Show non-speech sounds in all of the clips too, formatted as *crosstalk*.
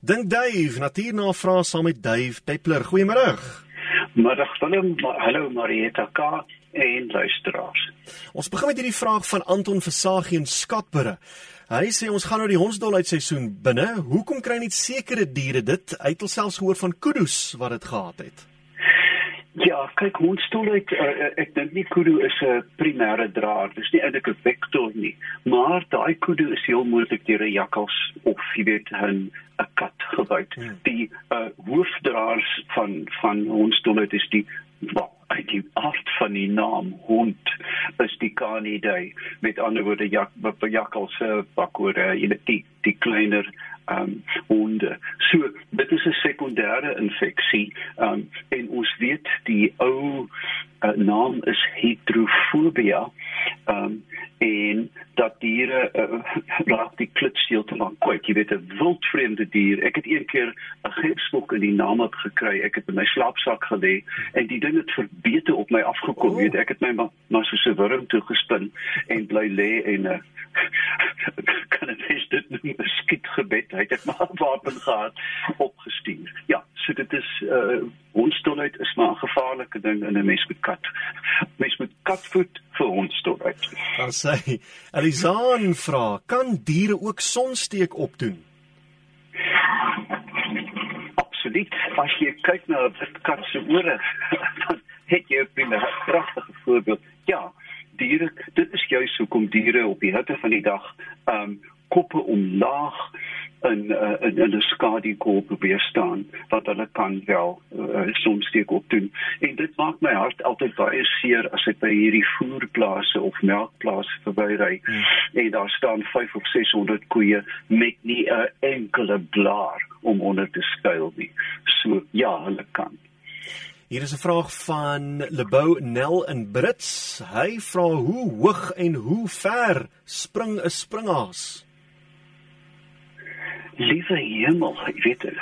Dink Dave, natuurnavraag saam met Dave Peppler. Goeiemôre. Middag Willem, hallo Marieta K en luisteraars. Ons begin met hierdie vraag van Anton Versagie in Skatbure. Hy sê ons gaan nou die hondsdolheid seisoen binne. Hoekom kry net sekere diere dit? Hy het alselfs gehoor van kudu's wat dit gehad het. Ja, kyk hondsdolheid uh, ek dink nie kudu is 'n primêre draer. Dis nie eintlik 'n vektor nie, maar daai kudu is heel moontlik deur 'n jakkals of jy weet 'n 'n kat gebyt. Hmm. Die uh, hoofdraers van van hondsdolheid is die wat uit die aard van die naam hond is die canidae met ander woorde jak jakkals bakore jy weet die die kleiner um honde so dit is 'n sekondêre infeksie um en ons weet die ou uh, naam is hydrofobia um en dat diere uh, raak die klits heeltemal kwyt. Jy weet 'n wildvreemde dier. Ek het een keer 'n gepstok in die naam op gekry. Ek het in my slaapsak gelê en die ding het verbeter op my afgekom. Oh. Weet, ek het my maar maar so 'n wurm toe gespin en bly lê en uh, Hy het maar wapen gehad opgestuur. Ja, so dit is uh, hondsdolheid is maar 'n gevaarlike ding in 'n mens met kat. Mens met katvoet vir hondsdolheid. Dan sê Elizaan vra, kan diere ook sonsteek opdoen? Absoluut. As jy kyk na 'n kat se ore, *laughs* dan het jy 'n pragtige voorbeeld. Ja, diere, dit is juist hoekom diere op die hitte van die dag um, koppe omlaag in uh, in 'n skadukool probeer staan wat hulle kan wel uh, soms steek op doen en dit maak my hart altyd baie seer as ek by hierdie voerplase of melkplase verbyry hmm. en daar staan 5 of 600 koeie met nie 'n enkele blaar om onder te skuil nie so ja hulle kan Hier is 'n vraag van Lebou Nel in Brits. Hy vra hoe hoog en hoe ver spring 'n springhaas? Liewe hemel, ek weet dit.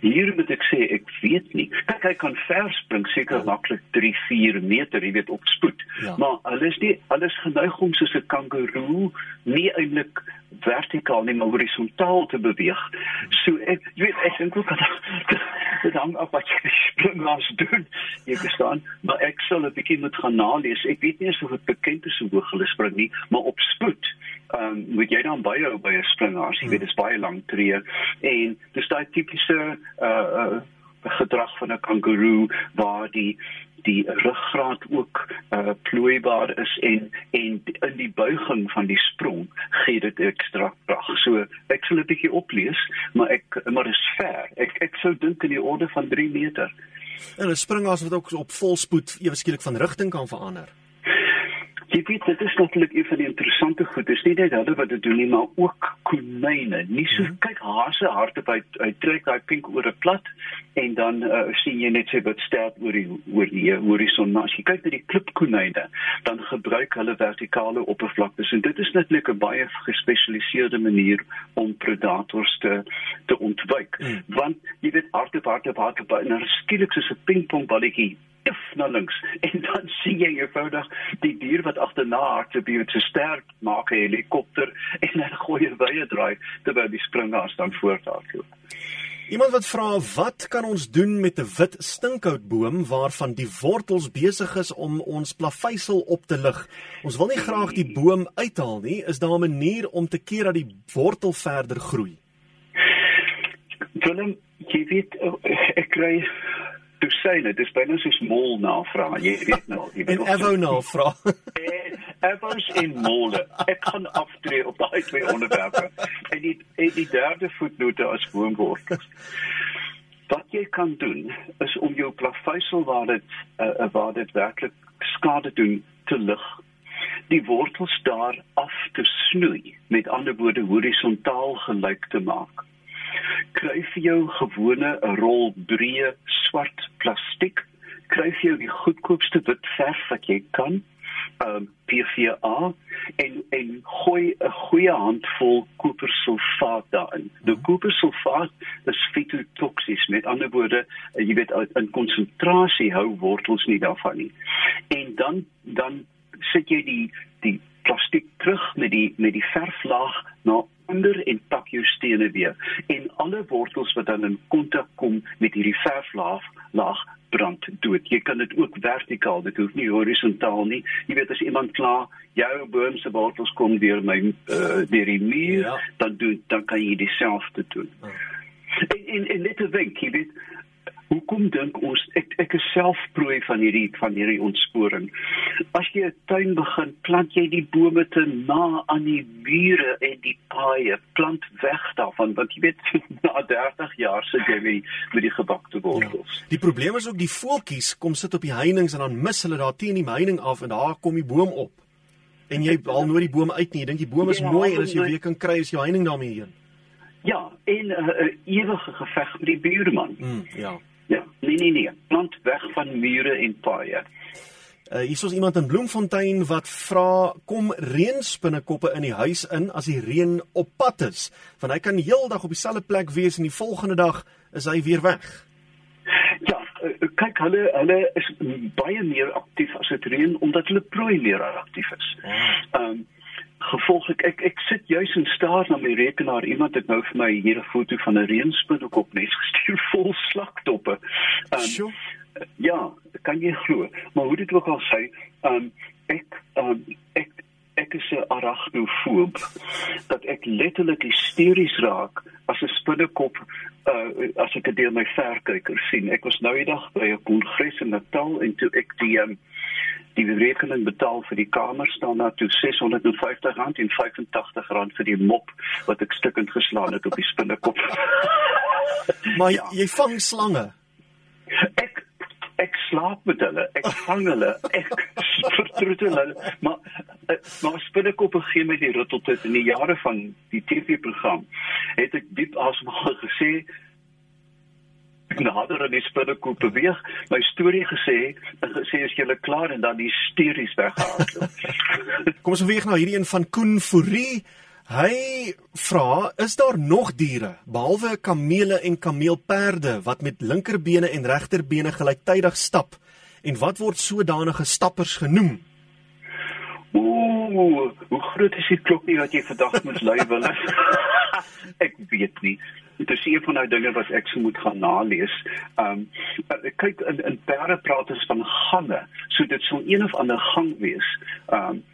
Hier moet ek sê ek weet nie. Kyk, hy kan ver spring, seker ja. maklik 3, 4 meter, jy weet op spoed. Ja. Maar hulle is nie alles geneig om soos 'n kangeroe nie eintlik vertikaal nie, maar horisontaal te beweeg. So ek jy weet ek dink ook dat *laughs* dit hang af wat jy spring as doen. Jy verstaan? Maar ek sal 'n bietjie moet gaan nalees. Ek weet nie of dit bekend is hoe hoog hulle spring nie, maar op spoed ehm um, moet jy dan baie by 'n springhaas, jy weet dit is baie lank tree en dis daai tipiese uh uh gedrag van 'n kangeroe waar die die ruggraat ook uh plooibaar is en en in die buiging van die sprong gee dit ekstra krag. So ek sal 'n bietjie oplees, maar ek maar is ver. Ek ek sou dink in die orde van 3 meter. En 'n springhaas wat ook op volspoed ewe skielik van rigting kan verander. Jy weet dit is natuurlik een van die interessante goed. Dis nie net hulle wat dit doen nie, maar ook konyne. Nie so hmm. kyk hase hardop uit uit trek daai pink oor 'n plat en dan uh, sien jy net sy wat sterk oor die oor die uh, horison. Maar as jy kyk na die klipkonyne, dan gebruik hulle vertikale oppervlaktes en dit is natuurlik 'n baie gespesialiseerde manier om predators te te ontwyk. Hmm. Want jy weet hardop hardop hardop en dan skielik soos 'n pingpongballetjie tif na links *laughs* en dan sien jy eenvoudig die dier wat agterna hardloop jy weet so sterk maak 'n helikopter *laughs* en 'n goeie wye draai terwyl die springhaas dan voorthardloop. Iemand wat vra wat kan ons doen met 'n wit stinkhoutboom waarvan die wortels besig is om ons plaveisel op te lig. Ons wil nie graag die boom uithaal nie. Is daar 'n manier om te keer dat die wortel verder groei? Willem, jy weet ek kry dosyne, dis byna soos mol navraag. Jy weet nou, jy weet. En evo navraag. Evos en mole. Ek kan aftree op daai twee onderwerpe. En die en die derde voetnote as woonwortels. Wat jy kan doen is om jou plaveisel waar dit uh, waar dit werklik skade doen te lig die wortels daar af te snoei met ander woorde horisontaal gelyk te maak kry vir jou gewone rol breë swart plastiek kry vir jou die goedkoopste wit verf wat jy kan um PVA en en gooi 'n goeie handvol kopersulfaat daarin. Die kopersulfaat is fitotoksies met ander woorde jy weet in konsentrasie hou wortels nie daarvan nie. En dan dan sit jy die die plastiek terug met die met die verflaag na ander en pak jou stene weer en alle wortels wat dan in kontak kom met hierdie verflaag laag brand dood. Jy kan dit ook vertikaal, dit hoef nie horisontaal nie. Jy weet as iemand klaar jou boom se wortels kom deur my uh, deur die muur, ja. dan doen dan kan jy dieselfde doen. Ja. En en, en net 'n wenk, jy weet Hoekom dink ons ek ek is self prooi van hierdie van hierdie ontsporing. As jy 'n tuin begin, plant jy die bome te na aan die mure en die paaie, plant weg daarvan want jy weet *laughs* na 30 jaar sit jy met met die gebakte wortels. Ja. Die probleem is ook die voeltjies kom sit op die heininge en dan mis hulle daar teen die heining af en daar kom die boom op. En jy haal nooit die boom uit nie. Jy dink die boom is ja, mooi en as jy weer kan kry is jou heining daarmee heen. Ja, en 'n uh, uh, ewige geveg met die buurman. Mm, ja. Ja, nee nee nee, plant weg van mure en paaie. Uh, hier is iemand in Bloemfontein wat vra kom reënspinnekoppe in die huis in as die reën op pad is, want hy kan heeldag op dieselfde plek wees en die volgende dag is hy weer weg. Ja, uh, kyk hulle hulle is baie meer aktief as dit reën omdat hulle prooi meer aktief is. Ah. Ehm um, gevolglik ek ek sit juis en staar na my rekenaar iemand het nou vir my hier 'n foto van 'n reënspinnekop nes gestuur slaktoppe. Um, ja, kan jy glo, maar hoe dit ook al sê, um, ek um, ek ek is 'n arachnofoob dat ek letterlik hysteries raak as 'n spinnekop uh, as ek dit deur my verkyker sien. Ek was nou eendag by 'n kongres in Natal en toe ek die um, die rekening betaal vir die kamer staan na toe R650 en R85 vir die mop wat ek stukkend geslaan het op die spinnekop. maar *laughs* ja. jy vang slange. Ek ek slaap met hulle, ek vang hulle, ek vertroetel hulle, maar eh, maar spinnekoppe gee my die rotteltyd in die jare van die TV-program. Het ek diep asemhaal gesê nader aan die spinnekop beweeg, my storie gesê en gesê as jy klaar en dan stories weggehaal. *laughs* Kom ons beweeg nou hierdie een van Koen Fourie. Hy vra, is daar nog diere behalwe kamele en kameelperde wat met linkerbene en regterbene gelyktydig stap? En wat word sodanige stappers genoem? Ooh, hoe groot is die klokkie wat jy vandag moet lui *laughs* wil? *laughs* ek weet nie dit is een van daai dinge wat ek sou moet gaan nalees. Ehm um, kyk in in perde praat ons van gange. So dit sou een of ander gang wees. Ehm um,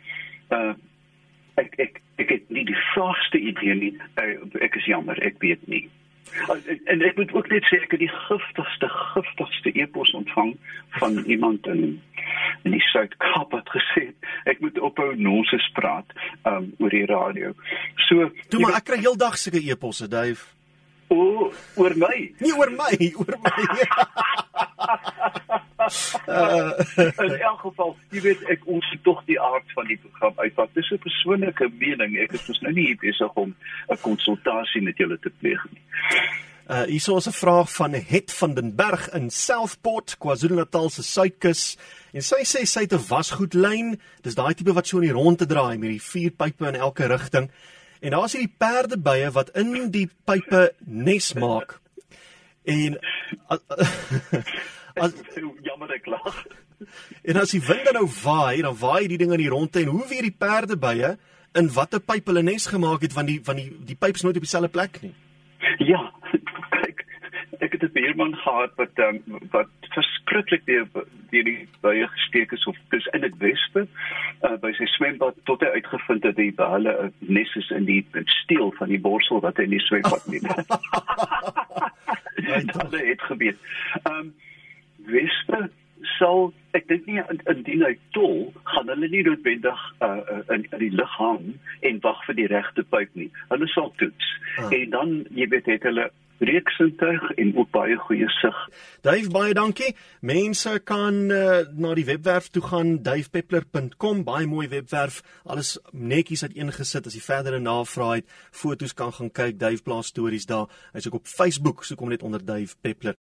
uh ek ek ek het nie die vaagste idee nie. Uh, ek is jammer, ek weet nie. En ek moet ook net sê ek het die giftigste giftigste e-pos ontvang van iemand in in die Suid-Kaap wat gesê het ek moet ophou nonsens praat um, oor die radio. So, toe maar ek kry heeldag sulke e-posse, Dave. O, oor my. Nie oor my, *laughs* oor my. Uh, *laughs* in elk geval, jy weet ek ons het tog die aard van die program uitvat. Dis 'n persoonlike mening. Ek is nou nie hier besig om 'n konsultasie met julle te pleeg nie. Uh hier is 'n vraag van Het van den Berg in Southport, KwaZulu-Natal se suidkus. En sy sê sy het 'n wasgoedlyn. Dis daai tipe wat so in die rondte draai met die vier pype in elke rigting. En daar's hierdie perdebye wat in die pype nes maak. En as *laughs* *laughs* jammer ek lag. En as die wind nou waai, dan waai die ding in die rondte en hoe weer die perdebye in watter pyp hulle nes gemaak het van die van die die pyps nooit op dieselfde plek nie. Ja, *laughs* ek het 'n beerman gehad wat um, wat verskriklik deur deur die baie gesteek is of dis in dit wespe uh, by sy swembad tot hy uitgevind het die hulle nes is in die steel van die borsel wat hy in die swembad neem. *laughs* Dit het gebeur. Ehm um, wespe sal ek dink nie indien hy tol gaan hulle nie noodwendig uh, in in die lug hang en wag vir die regte pyp nie. Hulle sal toets. Ah. En dan jy weet het hulle reeksintuig en ook baie goeie sig. Dave baie dankie. Mense kan uh, na die webwerf toe gaan davepeppler.com, baie mooi webwerf. Alles netjies uiteengesit as jy verdere navraag het, foto's kan gaan kyk, Dave plaas stories daar. Hy's ook op Facebook, soek hom net onder Dave Peppler.